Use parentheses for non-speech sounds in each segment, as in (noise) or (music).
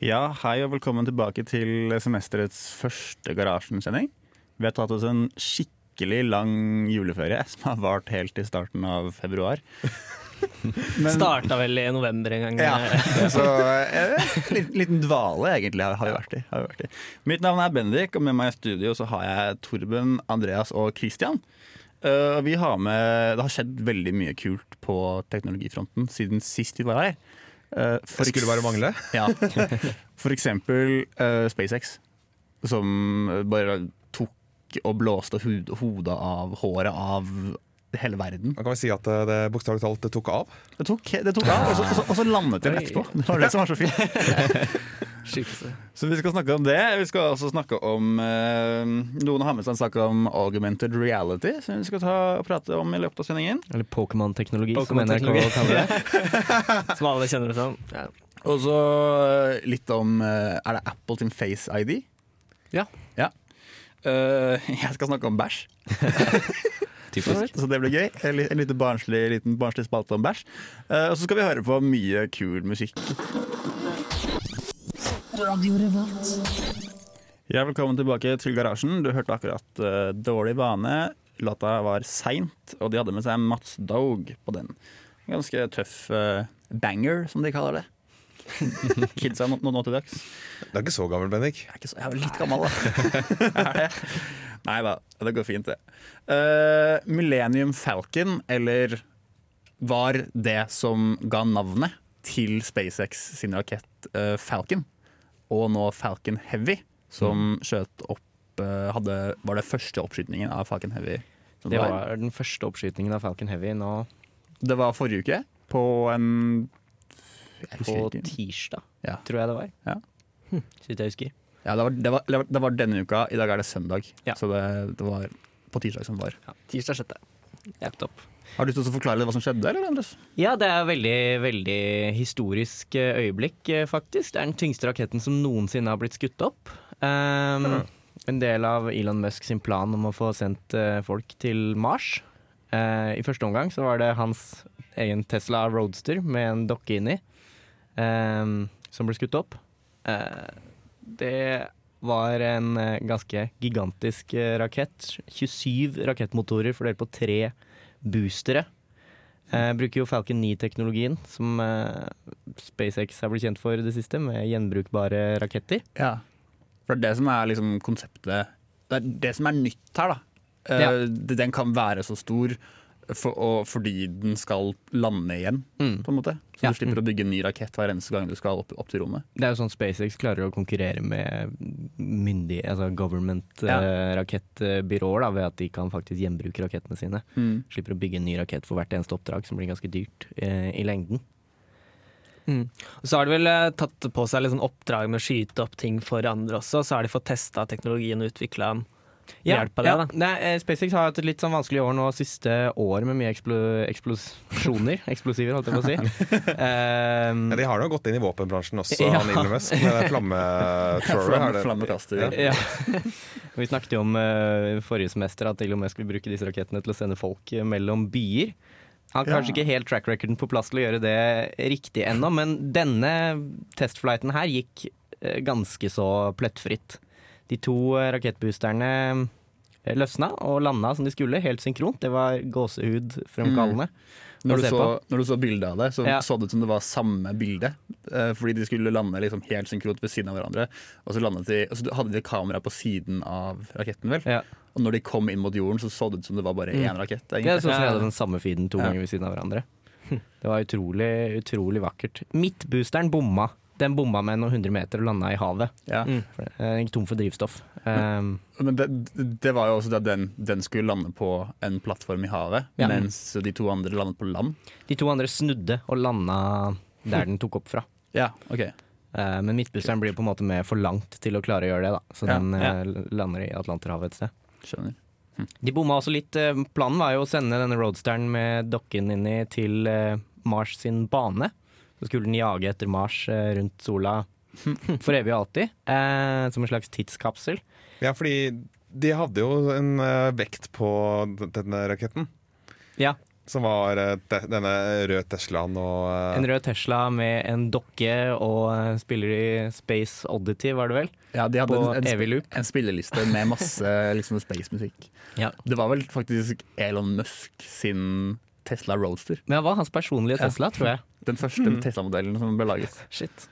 Ja, hei og velkommen tilbake til semesterets første Garasjen-sending. Vi har tatt oss en skikkelig lang juleferie (laughs) som har vart helt til starten av februar. (laughs) Men, Starta vel i november en gang. Ja, så en liten, liten dvale egentlig har vi, vært i, har vi vært i. Mitt navn er Bendik, og med meg i studio så har jeg Torben, Andreas og Christian. Uh, vi har med, det har skjedd veldig mye kult på teknologifronten siden sist vi var her. Uh, for skulle bare mangle? (laughs) Ja. For eksempel uh, SpaceX, som bare tok og blåste hodet av håret av hele verden. Man kan vel si at det bokstavelig talt tok av? Det tok, det tok av, og så, og, landet den etterpå. Det var det som var så fint. (laughs) så vi skal snakke om det. Vi skal også snakke om eh, Noen har med seg en sak om augmented reality, som vi skal ta og prate om i løpet av sendingen. Eller Pokémon-teknologi, Pokémon som NRK kaller det. (laughs) (laughs) som alle kjenner det som. Ja. Og så uh, litt om uh, Er det Apple sin Face ID? Ja. ja. (laughs) jeg skal snakke om bæsj. Typisk. Så det blir gøy. En, en liten barnslig, liten barnslig spalte om bæsj. Uh, og så skal vi høre på mye kul musikk. Ja, velkommen tilbake til Garasjen. Du hørte akkurat uh, Dårlig vane. Låta var seint, og de hadde med seg Mats Dog på den. Ganske tøff uh, banger, som de kaller det. Kidsa nå, nå, til dags. Du er ikke så gammel, Bendik. Jeg er, ikke så, jeg er litt gammel, da. (laughs) Nei da, det går fint, det. Uh, Millennium Falcon, eller var det som ga navnet til SpaceX sin rakett uh, Falcon, og nå Falcon Heavy, som mm. skjøt opp uh, hadde, Var det første oppskytingen av Falcon Heavy? Det var. var den første oppskytingen av Falcon Heavy nå. Det var forrige uke, på en På tirsdag, ja. tror jeg det var. Ja. Hm, så vidt jeg husker. Ja, det var, det, var, det var, denne uka. I dag er det søndag. Ja. Så det, det, var på tirsdag som var. Ja, tirsdag sjette. Ja, topp. Har du lyst til å forklare hva som skjedde? eller Andres? Ja, Det er et veldig, veldig historisk eh, øyeblikk, eh, faktisk. Det er den tyngste raketten som noensinne har blitt skutt opp. Um. En del av Elon Musk sin plan om å få sendt uh, folk til Mars. Uh, I første omgang så var det hans egen Tesla Roadster med en dokke inni, um, som ble skutt opp. Uh, det var en eh, ganske gigantisk eh, rakett. 27 rakettmotorer fordelt på tre boostere. Jeg bruker jo Falcon 9-teknologien, som eh, SpaceX har blitt kjent for det siste, med gjenbrukbare raketter. Ja, for det er det som er liksom konseptet Det er det som er nytt her, da. Ja. Den kan være så stor for, og, fordi den skal lande igjen, mm. på en måte. Så ja. du slipper å bygge en ny rakett hver eneste gang du skal opp, opp til rommet. Det er jo sånn SpaceX klarer å konkurrere med myndige, altså government-rakettbyråer ja. ved at de kan faktisk gjenbruke rakettene sine. Mm. Slipper å bygge en ny rakett for hvert eneste oppdrag, som blir ganske dyrt uh, i lengden. Mm. Så har de vel eh, tatt på seg liksom oppdrag med å skyte opp ting for andre også. Så har de fått testa teknologien og utvikla den ja, hjelp av det. Ja. Nei, eh, SpaceX har hatt et litt sånn vanskelig år nå siste år med mye eksplo eksplosjoner. (laughs) Eksplosiver, holdt jeg på å si. um, (laughs) ja, de har nå gått inn i våpenbransjen også, (laughs) ja. han Elon Musk, med flammethrower. Flammekaster. Ja. Vi snakket jo om uh, forrige semester at Elon Musk vil bruke disse rakettene til å sende folk mellom byer. Han har kanskje ikke helt track recorden på plass til å gjøre det riktig ennå, men denne testflighten her gikk ganske så plettfritt. De to eh, rakettboosterne eh, løsna og landa som de skulle, helt synkront. Det var gåsehudfremkallende. Mm. Når, du så, når du så bildet av det, så ja. så det ut som det var samme bilde. Eh, fordi de skulle lande liksom helt synkront ved siden av hverandre. Og så, de, og så hadde de kamera på siden av raketten, vel. Ja. Og når de kom inn mot jorden, så så det ut som det var bare mm. én rakett. Egentlig. Ja, sånn som de hadde den samme feeden to ganger ved siden av hverandre. (laughs) Det var utrolig, utrolig vakkert. Midtboosteren bomma den bomma med noen hundre meter og landa i havet. Ja. Mm. Den gikk tom for drivstoff. Um, men det, det, var jo også da den, den, skulle lande på en plattform i havet, ja. mens de to andre landet på land. De to andre snudde og landa der den tok opp fra. Ja, ok uh, Men midtbusseren blir på en måte med for langt til å klare å gjøre det, da. så den uh, lander i Atlanterhavet et sted. Skjønner. Hm. De bomma også litt. Planen var jo å sende denne roadsteren med dokken inni til Mars sin bane. Så skulle den jage etter Mars eh, rundt sola (laughs) for evig og alltid. Eh, som en slags tidskapsel. Ja, fordi de hadde jo en uh, vekt på denne raketten. Ja. Som var eh, denne røde Teslaen og eh, En rød Tesla med en dokke og eh, spiller i Space Oddity, var det vel? Ja, de hadde en, en, sp- en spilleliste med masse (laughs) liksom, space-musikk. Ja. Det var vel faktisk Elon Musk sin Tesla Roadster. Men det var hans personlige Ja. Tesla, tror jeg. (laughs) Den første Tesla-modellen som ble laget. Shit.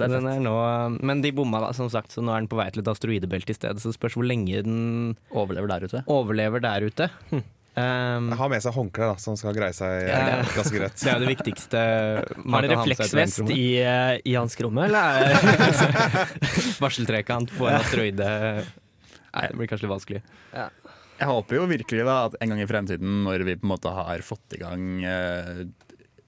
Er den er nå, men de bomma, da, som sagt, så nå er den på vei til et asteroidebelte i stedet. Så det spørs hvor lenge den Overlever der ute. overlever der ute. Hm. Um, Ha med seg håndklær, da, så han skal greie seg Ja, eh, ja. ganske greit. det er jo det viktigste. (laughs) Har til refleksvest i, eh, i hanskerommet, eller? er- (laughs) Varseltrekant på en asteroide. Nei, det blir kanskje litt vanskelig. Jeg håper jo virkelig da at en gang i fremtiden, når vi på en måte har fått i gang eh,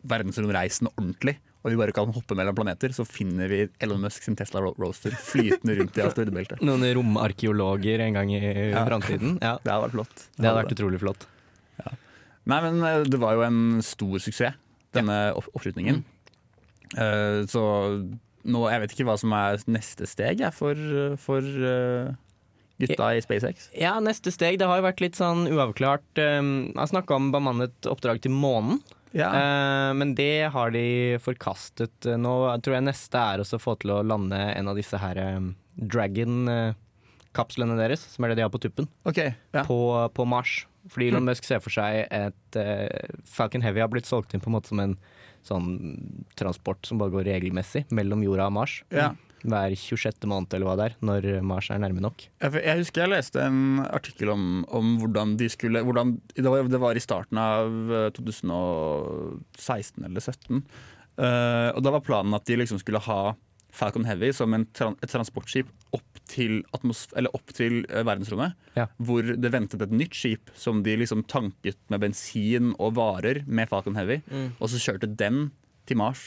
verdensromreisen ordentlig, og vi bare kan hoppe mellom planeter, så finner vi Elon Musk sin Tesla Roaster flytende rundt i (laughs) asteroidebeltet. Noen romarkeologer en gang i Ja. framtiden. Ja, (laughs) Det hadde vært flott. det hadde vært utrolig flott. Nei, men eh, det var jo en stor suksess, denne ja. oppslutningen. Eh, så nå, jeg vet ikke hva som er neste steg jeg, for, for eh, gutta i SpaceX. Ja, neste steg. Det har jo vært litt sånn uavklart. Um, jeg har snakka om bemannet oppdrag til månen, Ja. eh, men det har de forkastet. Nå tror jeg neste er å få til å lande en av disse her um, Dragon-kapslene deres, som er det de har på tuppen, okay, ja. på, på Mars. Fordi Elon Musk ser for seg et eh, Falcon Heavy har blitt solgt inn på en måte som en sånn transport som bare går regelmessig mellom jorda og Mars. Ja. Hver 26. måned eller hva det er, når Mars er nærme nok. Jeg husker jeg leste en artikkel om, om hvordan de skulle hvordan, det, var, det var i starten av eh, 2016 eller 2017. Uh, og da var planen at de liksom skulle ha Falcon Heavy som en, tran- et transportskip opp til, eller opp til eh, verdensrommet. Ja. Hvor det ventet et nytt skip som de liksom tanket med bensin og varer med Falcon Heavy. Og så kjørte den til Mars.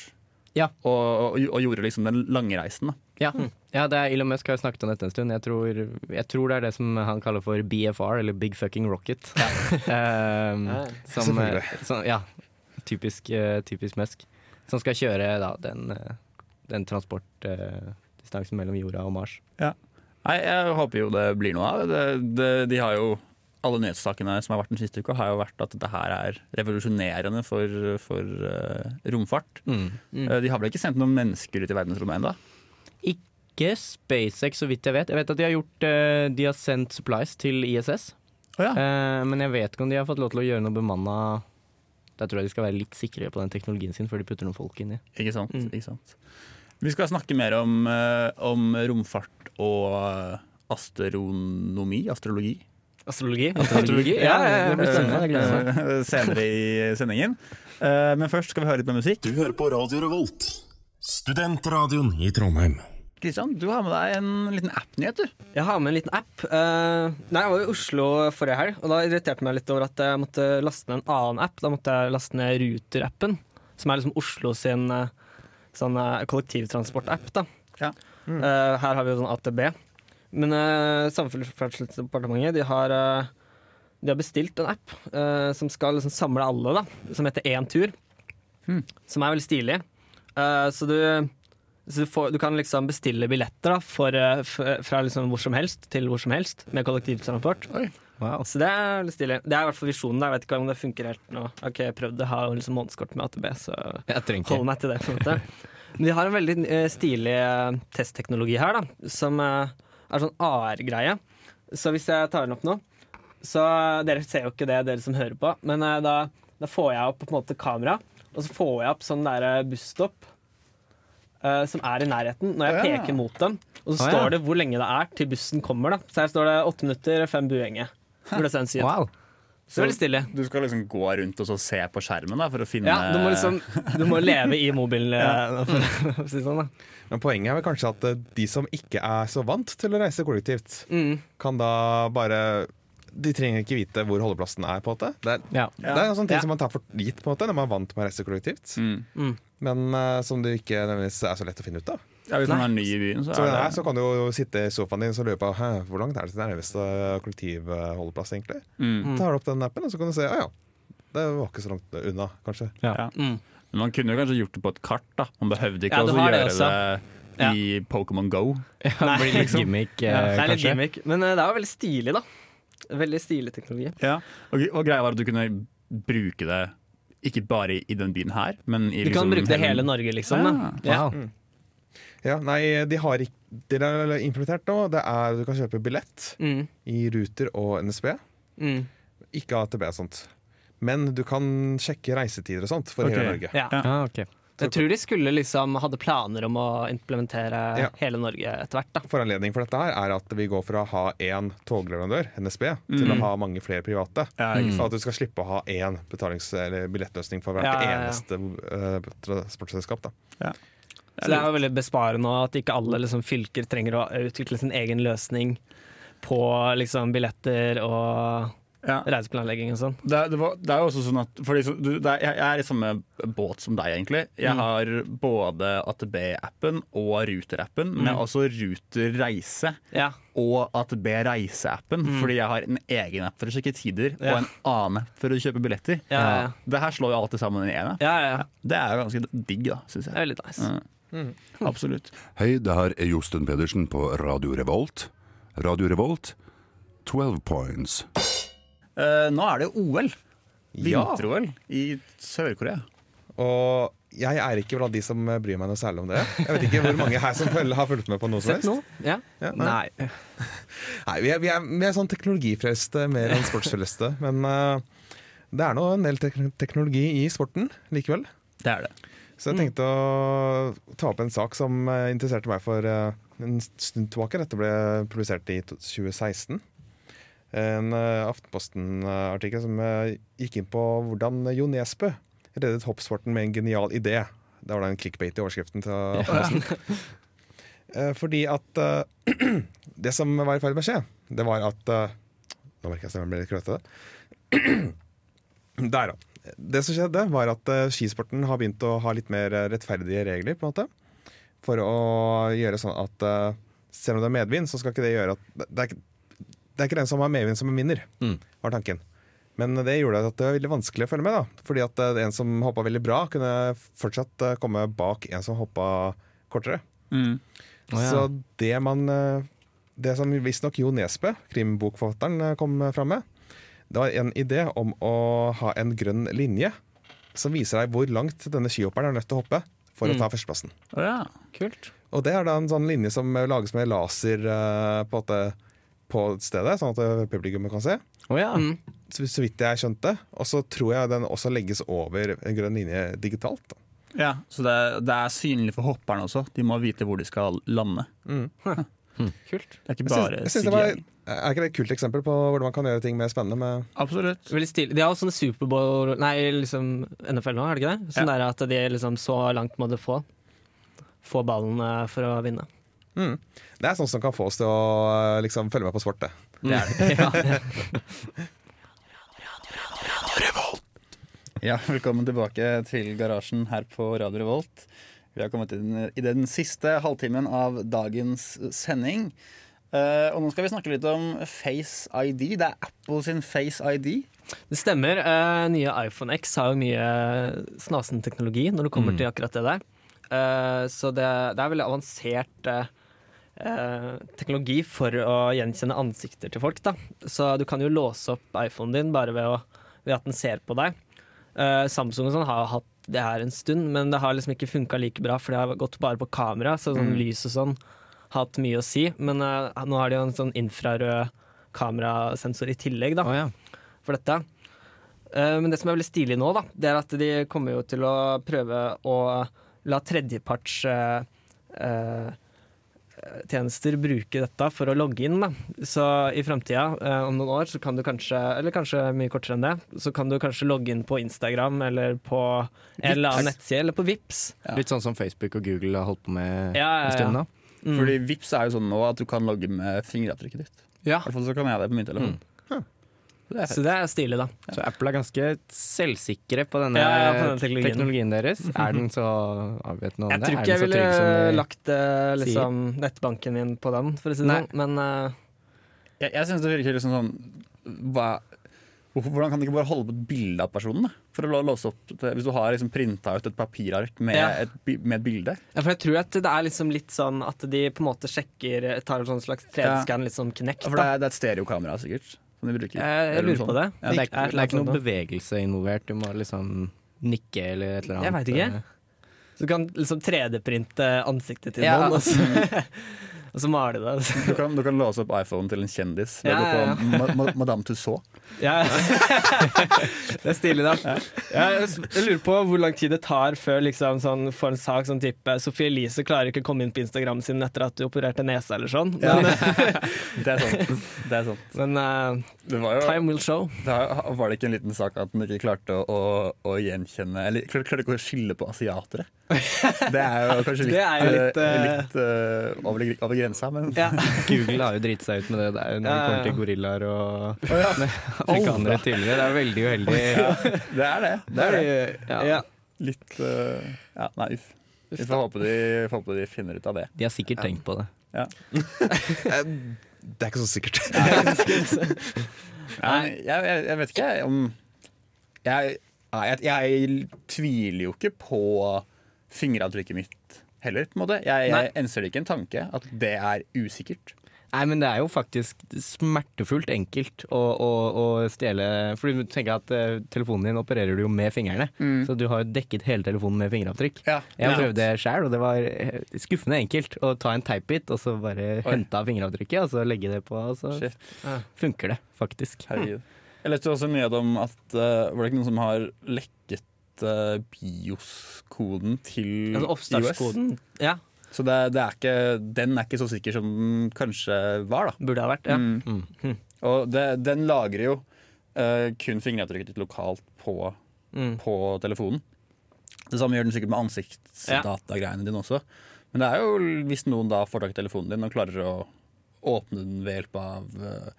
Ja. Og, og, og gjorde liksom den lange reisen. da Ja, ja det er Elon Musk har jo snakket om dette en stund. Jeg tror, jeg tror det er det som han kaller for BFR, eller Big Fucking Rocket. um, (laughs) som, eh, som, ja, typisk, eh, typisk Musk. Som skal kjøre da, den, eh, den transportdistansen mellom jorda og Mars. Nei, Jeg håper jo det blir noe av det. det de har jo alle nyhetssakene som har vært den siste uka, har jo vært at dette her er revolusjonerende for, for uh, romfart. Mm. mm. de har vel ikke sendt noen mennesker ut i verdensrommet ennå? Ikke SpaceX, så vidt jeg vet. Jeg vet at de har, gjort, eh, de har sendt supplies til ISS. Oh, ja. Eh, men jeg vet ikke om de har fått lov til å gjøre noe bemanna Der tror jeg de skal være litt sikrere på den teknologien sin før de putter noen folk inn i. Ikke sant? Mm. Ikke sant? Vi skal snakke mer om, om romfart og astronomi, astrologi. Astrologi? Astrologi? Ja, ja, ja, det blir spennende. Eh, senere i sendingen. Eh, men først skal vi høre litt med musikk. Du hører på Radio Revolt, studentradioen i Trondheim. Kristian, du har med deg en liten app-nyhet, du. Jeg har med en liten app. Eh, nei, jeg var i Oslo forrige helg, og da irriterte jeg meg litt over at jeg måtte laste ned en annen app. Da måtte jeg laste ned Ruter-appen, som er liksom Oslo sin sånn kollektivtransport-app. da. Ja. Eh, her har vi jo sånn AtB. Men uh, Samferdselsdepartementet de har, uh, de har bestilt en app uh, som skal liksom samle alle, da, som heter Én tur. Hmm. Som er veldig stilig. Eh, så du så du, får, du kan liksom bestille billetter da, for, fra liksom hvor som helst til hvor som helst med kollektivtransport. Wow. Så det er veldig stilig. Det er i hvert fall visjonen. Jeg vet ikke om det funker helt nå. Jeg har ikke prøvd det. Jeg har jo liksom månedskort med AtB, så Jeg hold meg til det. på en måte. Men de har en veldig stilig testteknologi her, da, som eh, er sånn AR-greie. Så hvis jeg tar den opp nå Så Dere ser jo ikke det, dere som hører på, men eh, da, da får jeg opp på en måte kamera, og så får jeg opp sånn der eh, busstopp uh, som er i nærheten, når jeg peker mot dem. Og så står det hvor lenge det er til bussen kommer. da Så her står det åtte minutter, fem buenge. Hvor det sendes ut. Wow. Så veldig stille. Du skal liksom gå rundt og så se på skjermen da, for å finne Ja, du må liksom Du må leve i mobilen, (laughs) ja. for å si sånn. da (laughs) Men poenget er vel kanskje at eh, de som ikke er så vant til å reise kollektivt, mm. kan da bare De trenger ikke vite hvor holdeplassen er. på en måte Det er, Ja. det er en sånn ting Ja. som man tar for gitt på en måte når man er vant med å reise kollektivt, mm. men uh, som det ikke nødvendigvis er så lett å finne ut av. ja, Hvis man er ny i byen, så Så, er her, så kan du jo sitte i sofaen din og lure på Hæ, hvor langt er det til nærmeste kollektivholdeplass. egentlig mm. Tar du opp den appen, og så kan du se Å ja, det var ikke så langt unna, kanskje. Ja. Mm. Men man kunne jo kanskje gjort det på et kart. da Man behøvde ikke Ja, også har det gjøre også. det i Pokémon Go. Det blir litt gimmick, eh, Ja, det er litt gimmick, men eh, det er jo veldig stilig, da. Veldig stilig teknologi. Ja. Og, og greia var at du kunne bruke det ikke bare i den byen her, men i Du kan liksom bruke det i hele Norge, liksom. Da. Ja. Wow. Ja, nei, de har ikke Det de har implementert nå, det er du kan kjøpe billett Mm. i Ruter og NSB. Mm. Ikke AtB og sånt. Men du kan sjekke reisetider og sånt for okay. hele Norge. Ja. Ah, okay. Jeg tror de skulle liksom hadde planer om å implementere Ja. hele Norge etter hvert. da Foranledning for dette her er at vi går fra å ha én togleverandør, NSB, til å ha mange flere private. Ja, mm. Så at du skal slippe å ha én betalings- eller billettløsning for hvert Ja, ja, ja. eneste uh, transportselskap. Da. Så det er jo veldig besparende at ikke alle liksom, fylker trenger å utvikle sin egen løsning på liksom, billetter og Ja. reiseplanlegging og sånn. Det, det, det er jo også sånn at fordi, du, det er, jeg, er i samme båt som deg, egentlig. Jeg har både AtB-appen og Ruter-appen, men jeg har også Ruter Reise Ja. og AtB Reise-appen. Fordi jeg har en egen app for å sjekke tider Ja. og en annen app for å kjøpe billetter. Ja. Det her slår jo alltid sammen i én app. ja, ja, ja. Det er jo ganske digg, da, syns Det jeg. er veldig nice. Absolutt. Hei, det her er Josten Pedersen på Radio Revolt. Radio Revolt, 12 points. Eh, nå er det OL. Ja. Vinter-OL i Sør-Korea. Og jeg er ikke blant de som bryr meg noe særlig om det. Jeg vet ikke hvor mange her som har fulgt med på noe som Sett helst. noe? Ja. Ja, nei. Nei. (laughs) Nei, vi er, vi er, vi er sånn teknologifrelste mer enn sportsfrelste. Men uh, det er nå en del tek teknologi i sporten likevel. Det er det. Så jeg tenkte å ta opp en sak som eh, interesserte meg for eh, en stund tilbake. Dette ble publisert i 2016. En uh, Aftenposten-artikkel som eh, gikk inn på hvordan Jo Nesbø reddet hoppsporten med en genial idé. Det var da en clickbait i overskriften til Aftenposten. Ja. (laughs) fordi at eh, (clears throat) Det som var i ferd med å skje, det var at eh, Nå merker jeg stemmen blir litt krøtete. (clears throat) Der, da. Det som skjedde, var at eh, skisporten har begynt å ha litt mer eh, rettferdige regler. på en måte For å gjøre sånn at eh, selv om det er medvind, så skal ikke det gjøre at Det er ikke, det er ikke den som har medvind, som vinner, Mm. var tanken. Men det gjorde at det var veldig vanskelig å følge med. da Fordi at en som hoppa veldig bra, kunne fortsatt komme bak en som hoppa kortere. Mm. Oh, ja. Så det man Det som visstnok Jo Nesbø, krimbokforfatteren, kom fram med, det var en idé om å ha en grønn linje som viser deg hvor langt denne skihopperen er nødt til å hoppe for å ta førsteplassen. Oh, ja. Kult. Og det er da en sånn linje som lages med laser uh, på, at det- på stedet, sånn at eh, publikummet kan se. Oh, ja. Mm. Så, så vidt jeg skjønte. Og så tror jeg den også legges over en grønn linje digitalt. Da. ja. Så det, det er synlig for hopperne også. De må vite hvor de skal lande. Kult. Det er ikke Jeg bare syns, jeg syns det var. Er ikke det et kult eksempel på hvordan man kan gjøre ting mer spennende med Absolutt. De har sånne Superbowl Nei, liksom NFL nå, er det ikke det? Sånn Ja. der at de liksom så langt må du få. Få ballen eh, for å vinne. Mm. Det er sånt som kan få oss til å eh, liksom, følge med på sport. Det. Det er det. (laughs) ja. Ja, velkommen tilbake til garasjen her på Radio Revolt. Vi har kommet inn i den siste halvtimen av dagens sending. Eh, og nå skal vi snakke litt om Face ID. Det er Apple sin Face ID. Det stemmer. Uh, nye iPhone X har jo mye snasen teknologi når det kommer til akkurat det der. Uh, så det, det er veldig avansert teknologi for å gjenkjenne ansikter til folk. Da. Så du kan jo låse opp iPhonen din bare ved, å, ved at den ser på deg. Samsung og sånn har hatt det her en stund, men det har liksom ikke funka like bra, for det har gått bare på kamera. Så sånn lys og sånn hatt mye å si. Men uh, nå har de jo en sånn infrarød kamerasensor i tillegg, da oh, ja. for dette. Uh, Men det som er veldig stilig nå, da, det er at de kommer jo til å prøve å la tredjeparts uh, tjenester bruke dette for å logge inn. Da. Så i framtida, eh, om noen år, så kan du kanskje, eller kanskje mye kortere enn det, så kan du kanskje logge inn på Instagram eller på en eller annen nettside, eller på Vips. Litt sånn som Facebook og Google har holdt på med Ja, ja, en stund ja. nå. Mm. Fordi Vips er jo sånn nå at du kan logge med fingeravtrykket ditt. Ja, I hvert fall så kan jeg det på min telefon. Det er så det er stilig, da. Så Apple er ganske selvsikre på denne, Ja, ja, på denne teknologien. teknologien. deres. Er den så Vet Jeg tror ikke jeg den så ville trygg som de lagt eh, liksom, nettbanken min på den, for å si det sånn. Men uh, Jeg, jeg synes det virker liksom sånn hva, hvorfor, Hvordan kan de ikke bare holde på et bilde av personen? Da? For å låse opp det, Hvis du har liksom printa ut et papirark med, Ja. et, med et bilde. Ja, for jeg tror at det er liksom litt sånn at de på en måte sjekker Tar en sånn slags 3D-scan, litt sånn Kinect. Ja, For det er, det er et stereokamera, sikkert. som de bruker. Jeg, jeg lurer sånn. på det. Ja. Det er, Er ikke- det det er ikke sånn noe bevegelse involvert. Du må liksom nikke eller et eller annet. Jeg vet ikke. Så du kan liksom 3D-printe ansiktet til Ja. noen, Ja. så, (laughs) og så male det. Du kan, du kan låse opp iPhone til en kjendis ved Ja, å gå ja, på Ma Ma Madame Tussauds. Ja. (laughs) det er stilig, da. Jeg, jeg lurer på hvor lang tid det tar før liksom, sånn, for en sak sånn type Sophie Elise klarer ikke å komme inn på Instagram sin etter at du opererte nesa eller sånn. Men, (laughs) Det er sant. Det er sant. men uh, Det var, jo, time will show. da var det ikke en liten sak at den ikke klarte å, å, gjenkjenne Eller klarte, klarte ikke å skille på asiatere. (laughs) Det er jo kanskje litt, Det er jo litt, eh, litt uh, over, over grensa, men Ja. (laughs) Google har jo driti seg ut med det der når det Ja, ja, kommer til gorillaer og afrikanere tidligere. Det er veldig uheldig. det er det. det, er det. Ja. Ja. Litt uh, Ja, nei, uff. Vi får håpe, de, får håpe de finner ut av det. De har sikkert tenkt på det. (laughs) Det er ikke så sikkert. (laughs) Nei, jeg, jeg, jeg vet ikke om jeg, jeg, jeg tviler jo ikke på fingeravtrykket mitt heller. på en måte Jeg, enser ikke en tanke at det er usikkert. Nei, men det er jo faktisk smertefullt enkelt å, å, å stjele For du tenker at uh, telefonen din opererer du jo med fingrene. Så du har jo dekket hele telefonen med fingeravtrykk. Ja, Jeg har prøvde det sjøl, og det var eh, skuffende enkelt å ta en teipbit og så bare hente av fingeravtrykket og så legge det på, og så Shit. funker det faktisk. Herregud. Jeg leste også nyhet om at uh, Var det ikke noen som har lekket uh, BIOS-koden til Altså oppstartskoden. Ja, Så det, det er ikke, den er ikke så sikker som den kanskje var, da. burde ha vært. Ja. Mm. Og det, den lagrer jo uh, kun fingeravtrykket ditt lokalt på, Mm. på telefonen. Det samme gjør den sikkert med ansiktsdatagreiene dine også. Men det er jo hvis noen da får tak i telefonen din og klarer å åpne den ved hjelp av uh,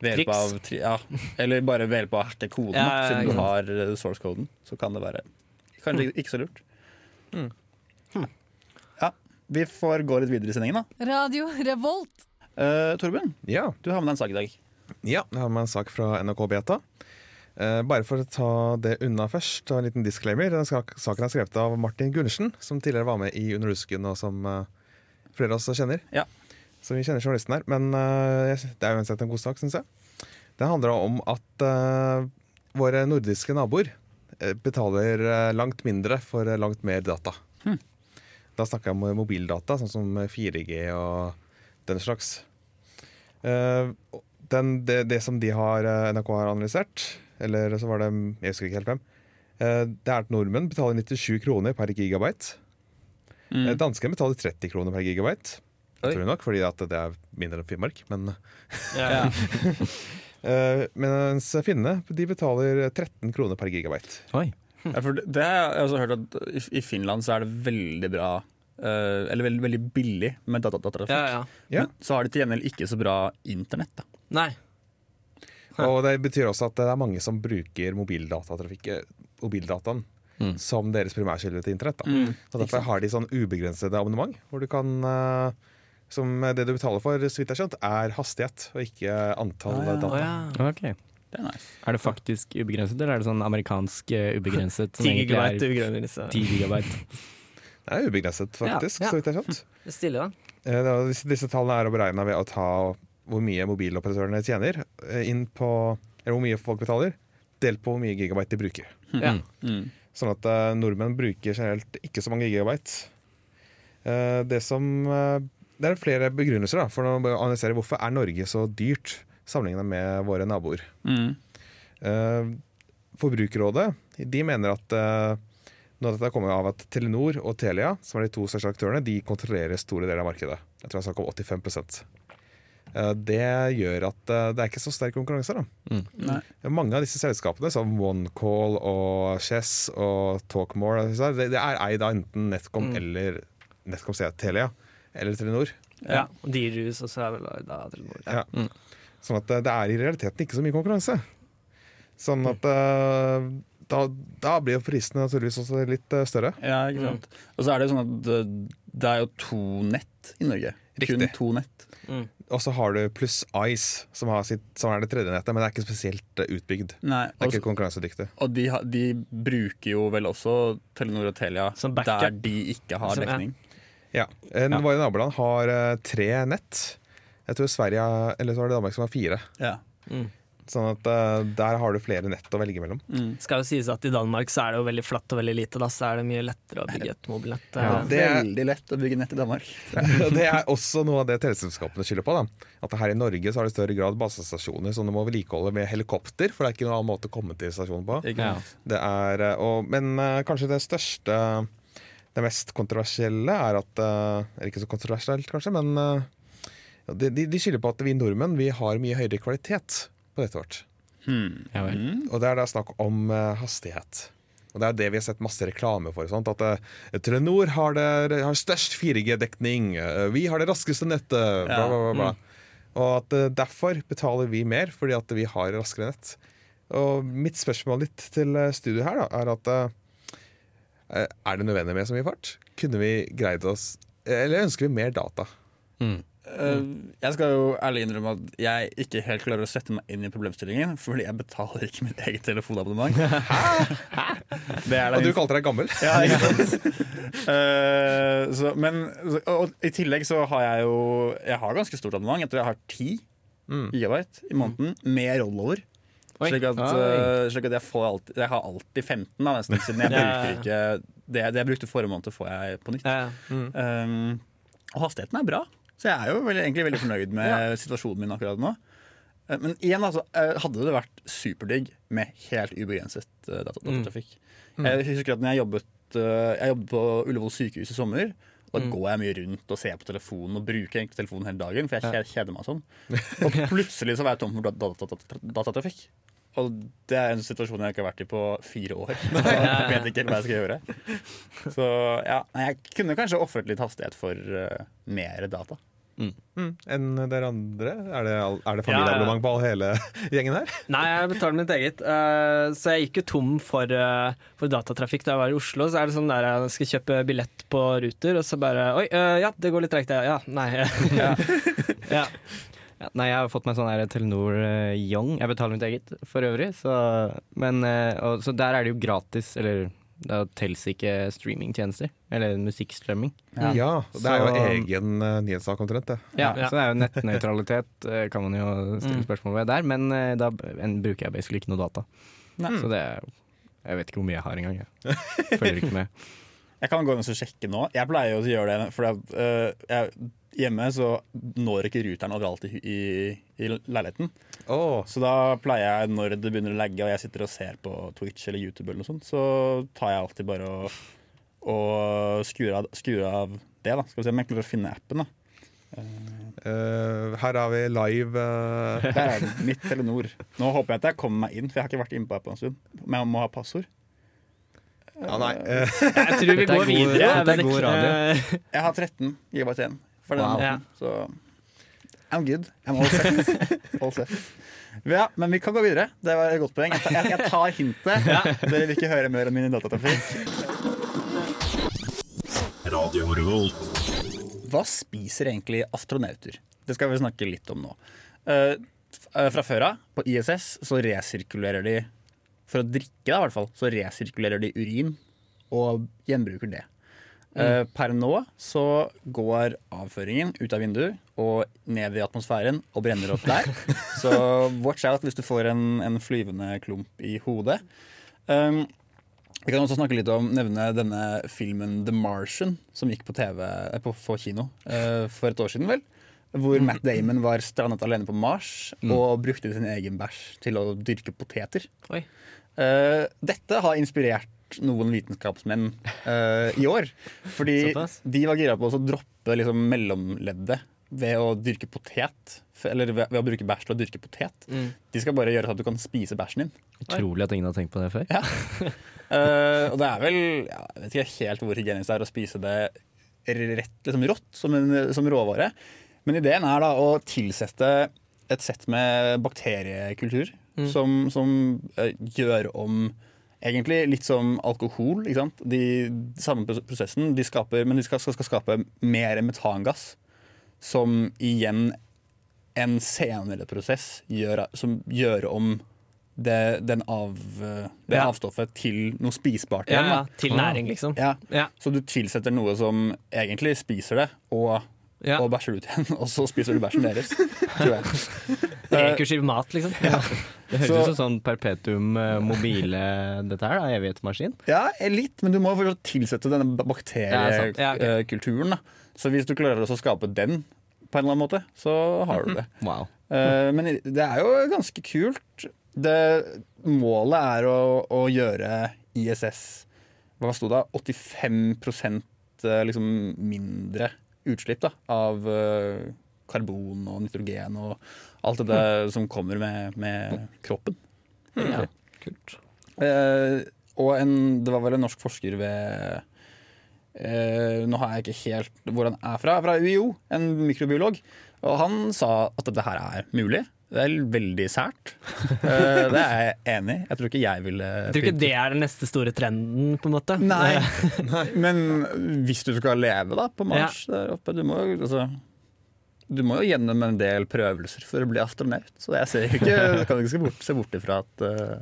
ved hjelp av, tri- ja, eller bare ved hjelp av å hacke koden, Ja, ja, siden du har uh, source-koden. Så kan det være kanskje ikke så lurt. Ja, vi får gå litt videre i sendingen, da. Radio Revolt. Uh, Torben, Ja, du har med deg en sak i dag. ja, jeg har med en sak fra NRK Beta. Uh, bare for å ta det unna først, ta en liten disclaimer. Den saken er skrevet av Martin Gundersen, som tidligere var med i Under rusken, og som uh, flere av oss kjenner. Ja. Så vi kjenner journalisten her. Men eh, det er uansett en god sak, syns jeg. Det handler om at eh, våre nordiske naboer eh, betaler langt mindre for langt mer data. Da snakker jeg om mobildata, sånn som 4G og den slags. Den, det, det som de har, NRK har analysert, eller så var det Jeg husker ikke helt hvem. Det er at nordmenn betaler 97 kroner per gigabyte. Mm. Danskene betaler 30 kroner per gigabyte. Oi. Jeg nok, fordi at det er mindre enn Finnmark. Men, Ja. (laughs) eh, mens finnene de betaler 13 kroner per gigabyte. Oi. Ja, for det, det har jeg også hørt at i, Finland så er det veldig bra eh, Eller veldig, veldig billig med datatrafikk. Ja, ja. Ja. Men så har de til gjengjeld ikke så bra internett. da Nei. Og det betyr også at det er mange som bruker eh, mobildataen Mm. som deres primærkilde til internett. Da. Så derfor har de sånn ubegrensede abonnement, hvor du kan eh, som det du betaler for, så vidt jeg skjønt, er hastighet og ikke antall Ah, ja. data. Ah, ja. okay. Det er nice. Er det faktisk ubegrenset, eller er det sånn amerikansk eh, ubegrenset? 10 (laughs) egentlig gigabyte er 10 gigabyte? Det er ubegrenset, faktisk, Ja, ja. så vidt jeg skjønt. skjønt. Stille, da. Eh, det er- Disse, disse tallene er å beregne ved å ta hvor mye mobiloperatørene tjener, eh, inn på, eller hvor mye folk betaler, delt på hvor mye gigabyte de bruker. Ja. Mm. Sånn at eh, nordmenn bruker generelt ikke så mange gigabyte. Eh, det som eh, Det er flere begrunnelser da, for å analysere hvorfor er Norge så dyrt sammenlignet med våre naboer. Mm. Uh, Forbrukerrådet de mener at uh, noe av dette kommer av at Telenor og Telia, som er de to største aktørene, de kontrollerer store deler av markedet. Jeg tror jeg snakket om 85 Eh, Det gjør at det er ikke så sterk konkurranse. da. Nei. Mange av disse selskapene, som OneCall og Chess og Talkmore, det, det er eid av enten NetCom eller NetCom sier Telia eller Telenor. Ja. Og Dirus også er vel da Telenor. Ja. Ja. Sånn at eh, det er i realiteten ikke så mye konkurranse. Sånn at eh, da, da blir jo prisene naturligvis også litt eh, større. Ja, ikke sant. Og så er det jo sånn at det, det er jo to nett i Norge. Kun Riktig. to nett. Og så har du pluss Ice, som, har sitt, som er det tredje nettet, men det er ikke spesielt utbygd. Nei, Det er også, ikke konkurransedyktig. og de, de bruker jo vel også Telenor og Telia Som der de ikke har Som- ja. dekning. Ja. En, Ja. Våre naboland har eh, tre nett. Jeg tror Sverige, eller så var det Danmark som har fire. Ja. Sånn at eh, der har du flere nett å velge mellom. Skal jo sies at I Danmark så er det jo veldig flatt og veldig lite. Da, så er det mye lettere å bygge et mobilnett. Ja. Eh, Det er- Veldig lett å bygge nett i Danmark. Det er også noe av det teleselskapene skylder på. da At her i Norge så har det i større grad basestasjoner som du må vedlikeholde med helikopter, for det er ikke noen annen måte å komme til stasjonen på. Ja. Det er, og, men kanskje det største Det mest kontroversielle er at eh, Eller ikke så kontroversielt, kanskje, men eh, ja, de, de, de skylder på at vi nordmenn vi har mye høyere kvalitet på nettet vårt. Ja vel. Og det er da snakk om eh, hastighet. Og det er det vi har sett masse reklame for. Sånt, at uh, Telenor har, det, har størst 4G-dekning, uh, vi har det raskeste nettet, bla, bla, bla. bla. Og at uh, derfor betaler vi mer, fordi at vi har raskere nett. Og mitt spørsmål litt til studiet her da, er at Er det nødvendig med så mye fart? Kunne vi greid oss Eller ønsker vi mer data? Mm. Uh, jeg skal jo ærlig innrømme at jeg ikke helt klarer å sette meg inn i problemstillingen, fordi jeg betaler ikke mitt eget telefonabonnement. (laughs) Hæ? er Og du kalte deg gammel? Ja, ikke sant? Uh, (laughs) så, men og, og i tillegg så har jeg jo Jeg har ganske stort abonnement. Jeg tror jeg har ti Mm. gigabyte i måneden med rollover. Slik at, eh, slik at jeg, får alltid, jeg har alltid 15, da, nesten, siden jeg bruker ikke det, det jeg brukte forrige måned, får jeg på nytt. Mm. Um, og hastigheten er bra, så jeg er jo veldig, egentlig veldig fornøyd med situasjonen min akkurat nå. Eh, Men igjen, altså, hadde det vært superdigg med helt ubegrenset datatrafikk. Mm. datatrafikk. Jeg husker at når jeg jobbet, jeg jobbet på Ullevål sykehus i sommer. Da går jeg mye rundt og ser på telefonen og bruker egentlig telefonen hele dagen. For jeg kjeder, meg sånn. (laughs) Og plutselig så var jeg tom for data- data- datatrafikk. Og det er en situasjon jeg ikke har vært i på fire år. (laughs) Jeg vet ikke helt hva jeg skal gjøre. Så ja, jeg kunne kanskje ofret litt hastighet for uh, mer data. Mm. Enn dere andre? Er det, er det familieabonnement på all hele (laughs) gjengen her? Nei, jeg betaler mitt eget. Uh, så jeg gikk jo tom for, uh, for datatrafikk da jeg var i Oslo. Så er det sånn der jeg skal kjøpe billett på Ruter, og så bare Oi, uh, ja, det går litt tregt. Ja, nei. (laughs) ja. (laughs) ja. Ja, nei, jeg har fått meg sånn her Telenor uh, Young. Jeg betaler mitt eget for øvrig. Så, men, uh, og, så der er det jo gratis, eller da telles ikke streamingtjenester. Eller musikkstrømming. Ja, Det er jo Så- egen uh, nyhetssak omtrent, det. Ja, Ja. Så det er jo nettnøytralitet, (laughs) eh, kan man jo stille Mm. spørsmål ved der. Men uh, da en, bruker jeg basically ikke noe data. Nei. Så det er- Jeg vet ikke hvor mye jeg har engang. Jeg (laughs) følger ikke med. Jeg kan gå inn og sjekke nå. Jeg pleier jo å gjøre det, for hjemme så når ikke ruteren overalt i, i, i leiligheten. Oh. Så da pleier jeg, når det begynner å lagge og jeg sitter og ser på Twitch eller YouTube, eller noe sånt, så tar jeg alltid bare og, og skrur, av, skrur av det. da Skal vi se om jeg klarer å finne appen. da Uh, her har vi live uh... Der er den. Mitt Telenor. Nå håper jeg at jeg kommer meg inn, for jeg har ikke vært inne på appen en stund. Men jeg må ha passord. Ja, nei. (laughs) Jeg tror vi går god- videre. dette er god radio. (laughs) Jeg har 13 gigabyte igjen for den Wow. måten. Så I'm good. I'm all set. (laughs) all set. Ja, men vi kan gå videre. Det var et godt poeng. Jeg tar, jeg, tar hintet. Dere vil ikke høre mer om min datatrafikk. Hva spiser egentlig astronauter? Det skal vi snakke litt om nå. Eh, eh, fra før av, på ISS, så resirkulerer de For å drikke, da, i hvert fall, så resirkulerer de urin og gjenbruker det. Mm. per nå så går avføringen ut av vinduet og ned i atmosfæren og brenner opp der. (laughs) Så watch out hvis du får en, en flyvende klump i hodet. Um, vi kan også snakke litt om nevne denne filmen The Martian, som gikk på TV eh, på, på kino uh, for et år siden, vel. Hvor Matt Damon var strandet alene på Mars og brukte sin egen bæsj til å dyrke poteter. Oi. Eh, dette har inspirert noen vitenskapsmenn uh, i år. Fordi de var gira på å droppe liksom, mellomleddet ved å dyrke potet. Eller ved, ved å bruke bæsj til å dyrke potet. Mm. De skal bare gjøre sånn at du kan spise bæsjen din. Utrolig at ingen har tenkt på det før. (laughs) Eh, og det er vel ja, Jeg vet ikke helt hvor hygienisk det er å spise det rett liksom rått som, en, som råvare. Men ideen er da å tilsette et sett med bakteriekultur som, som eh, gjør om Egentlig litt som alkohol. Ikke sant? De, samme prosessen, de skaper, men de skal, skal, skal skape mer metangass. Som igjen en senere prosess gjør, som gjør om det, den av, det Ja. avstoffet til noe spisbart igjen. ja, til næring, liksom. Ja. Så du tilsetter noe som egentlig spiser det, og, og bæsjer ut igjen. (laughs) Og så spiser du bæsjen deres. Tror jeg. Rekursiv mat, liksom. Det høres Så- ut som sånn perpetuum eh, mobile dette her, da, evighetsmaskin. Ja, litt, men du må fortsatt tilsette denne Ja. Ja, okay. bakteriekulturen. Så hvis du klarer å skape den på en eller annen måte, så har du det. (laughs) Wow. Eh, men det er jo ganske kult. Det, målet er å, å gjøre ISS Hva sto det? 85 eh, liksom mindre utslipp da, av karbon og nitrogen og alt det der som kommer med, med kroppen. Ja, kult. Eh, og en, det var vel en norsk forsker ved eh, Nå har jeg ikke helt hvor han er fra. Fra UiO, en mikrobiolog. Og han sa at dette her er mulig. Det er veldig sært. Eh, det er jeg enig i. Jeg tror ikke jeg ville Jeg tror ikke det er den neste store trenden, på en måte. Nei. (laughs) Men hvis du skal leve da på Mars der oppe, du må, jo, altså, du må jo gjennom en del prøvelser for å bli astronaut. Så jeg ser ikke, kan ikke se bort, se bort ifra at uh,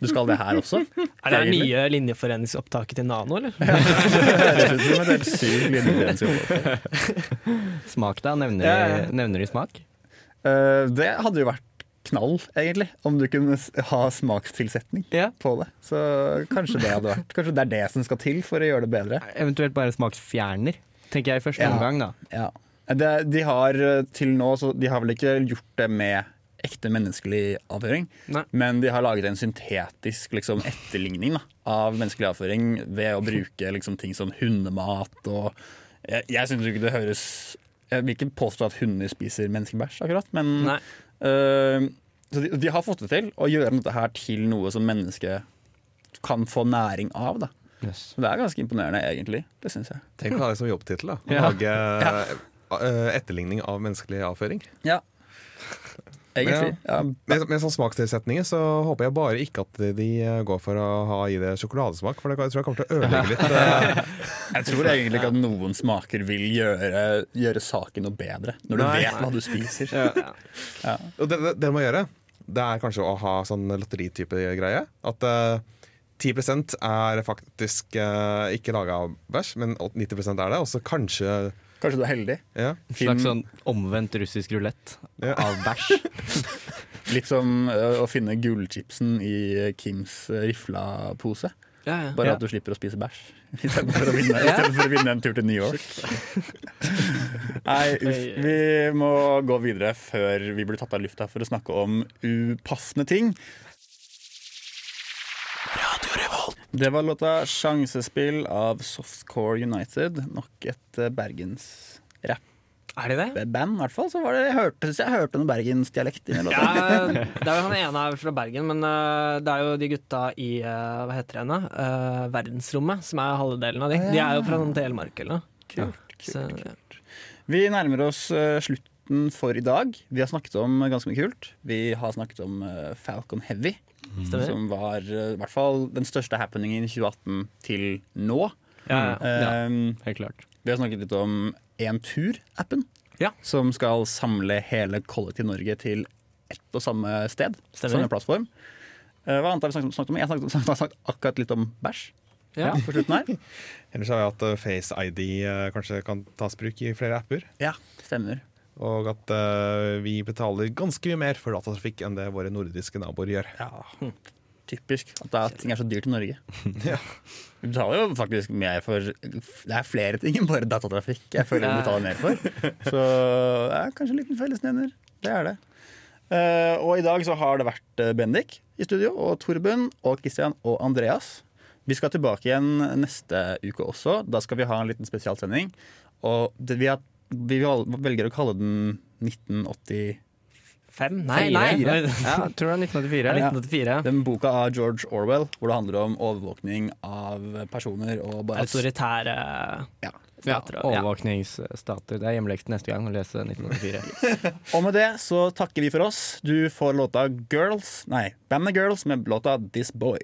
du skal det her også. Er det egentlig. nye linjeforeningsopptaket til Nano, eller? (laughs) Det høres ut som et helt sykt. Smak, da? Nevner, Ja, ja, ja. Nevner du smak? Uh, det hadde jo vært knall, egentlig, om du kunne ha smakstilsetning Ja. på det. Så kanskje det hadde vært Kanskje det er det som skal til for å gjøre det bedre. Eventuelt bare smaksfjerner, tenker jeg i første Ja. omgang, da. Ja. Det, de har eh, til nå så De har vel ikke gjort det med ekte menneskelig avføring, Nei. men de har laget en syntetisk liksom, etterligning da, av menneskelig avføring ved å bruke liksom, ting som hundemat og Jeg, jeg syns ikke det høres Jeg vil ikke påstå at hunder spiser menneskebæsj, akkurat, men eh, så de, de har fått det til å gjøre dette her til noe som mennesket kan få næring av. Da. Yes. Det er ganske imponerende, egentlig. Det syns jeg. Tenk å ha det som jobbtittel. da Å Ja. Lage eh, etterligning av menneskelig avføring. Ja. (laughs) Egentlig. Ja. Med, med sånn smakstilsetninger så håper jeg bare ikke at de eh, går for å ha i det sjokoladesmak, for det tror jeg kommer til å ødelegge (laughs) litt. eh, Jeg tror egentlig ikke at noen smaker vil gjøre, gjøre saken noe bedre, når du Nei. vet hva du spiser. (laughs) Og det, det, det må gjøre, det er kanskje å ha sånn lotteritype greie. At uh, 10 er faktisk uh, ikke laga av bæsj, men 90% er det. Og så kanskje Kanskje du er heldig. ja. En slags sånn omvendt russisk rulett Ja. av bæsj. (laughs) Litt som å finne gullchipsen i Kims rifla-pose. Ja, ja. Bare Ja. at du slipper å spise bæsj (laughs) istedenfor å, vinne- for å vinne en tur til New York. (laughs) Nei, uff, vi må gå videre før vi blir tatt av lufta for å snakke om upassende ting. Det var låta 'Sjansespill' av Softcore United. Nok et eh, bergensrapp Er det det? band, i hvert fall. Så var det, jeg hørte, jeg hørte noe bergensdialekt i den låta. Ja, det er jo han ene er fra Bergen, men eh, det er jo de gutta i eh, Hva heter det da? Eh, verdensrommet, som er halve delen av de. De er jo fra sånn Telemark eller noe. Kult, kult, kult. Vi nærmer oss slutt slutten for i dag. Vi har snakket om ganske mye kult. Vi har snakket om eh, Falcon Heavy, Mm. som var eh, i hvert fall den største happeningen i 2018 til nå. Ja, ja. Ja. Um, Helt klart. Vi har snakket litt om Entur-appen, Ja. som skal samle hele Kollektiv Norge til ett og samme sted. Stemmer. Samme plattform. Eh, hva annet har vi snakket, snakket om? Jeg har snakket, (laughs) snakket, snakket akkurat litt om bæsj Ja. på slutten her. (laughs) Ellers har vi hatt Face ID kanskje kan tas i bruk i flere apper. Ja, stemmer. Og at uh, vi betaler ganske mye mer for datatrafikk enn det våre nordiske naboer gjør. Ja, typisk at det er, ting er så dyrt i Norge. (laughs) Ja. Vi betaler jo faktisk mer for Det er flere ting enn bare datatrafikk jeg føler vi betaler mer for. Så det er kanskje en liten fellesnevner. Det er det. Uh, og i dag så har det vært eh, Bendik i studio, og Torben og Christian og Andreas. Vi skal tilbake igjen neste uke også. Da skal vi ha en liten spesialsending. Og det, vi, har, vi velger å kalle den 1980 Fem? Nei, nei. Fire. Ja, (laughs) tror det er 1984. Det er Ja. 1984. Den boka av George Orwell, hvor det handler om overvåkning av personer og bare Autoritære Ja. Stater. ja. Overvåkningsstater. Det er hjemmeleksen neste gang å lese 1984. (laughs) Og med det så takker vi for oss. Du får låta Girls Nei, bandet Girls med låta This Boy.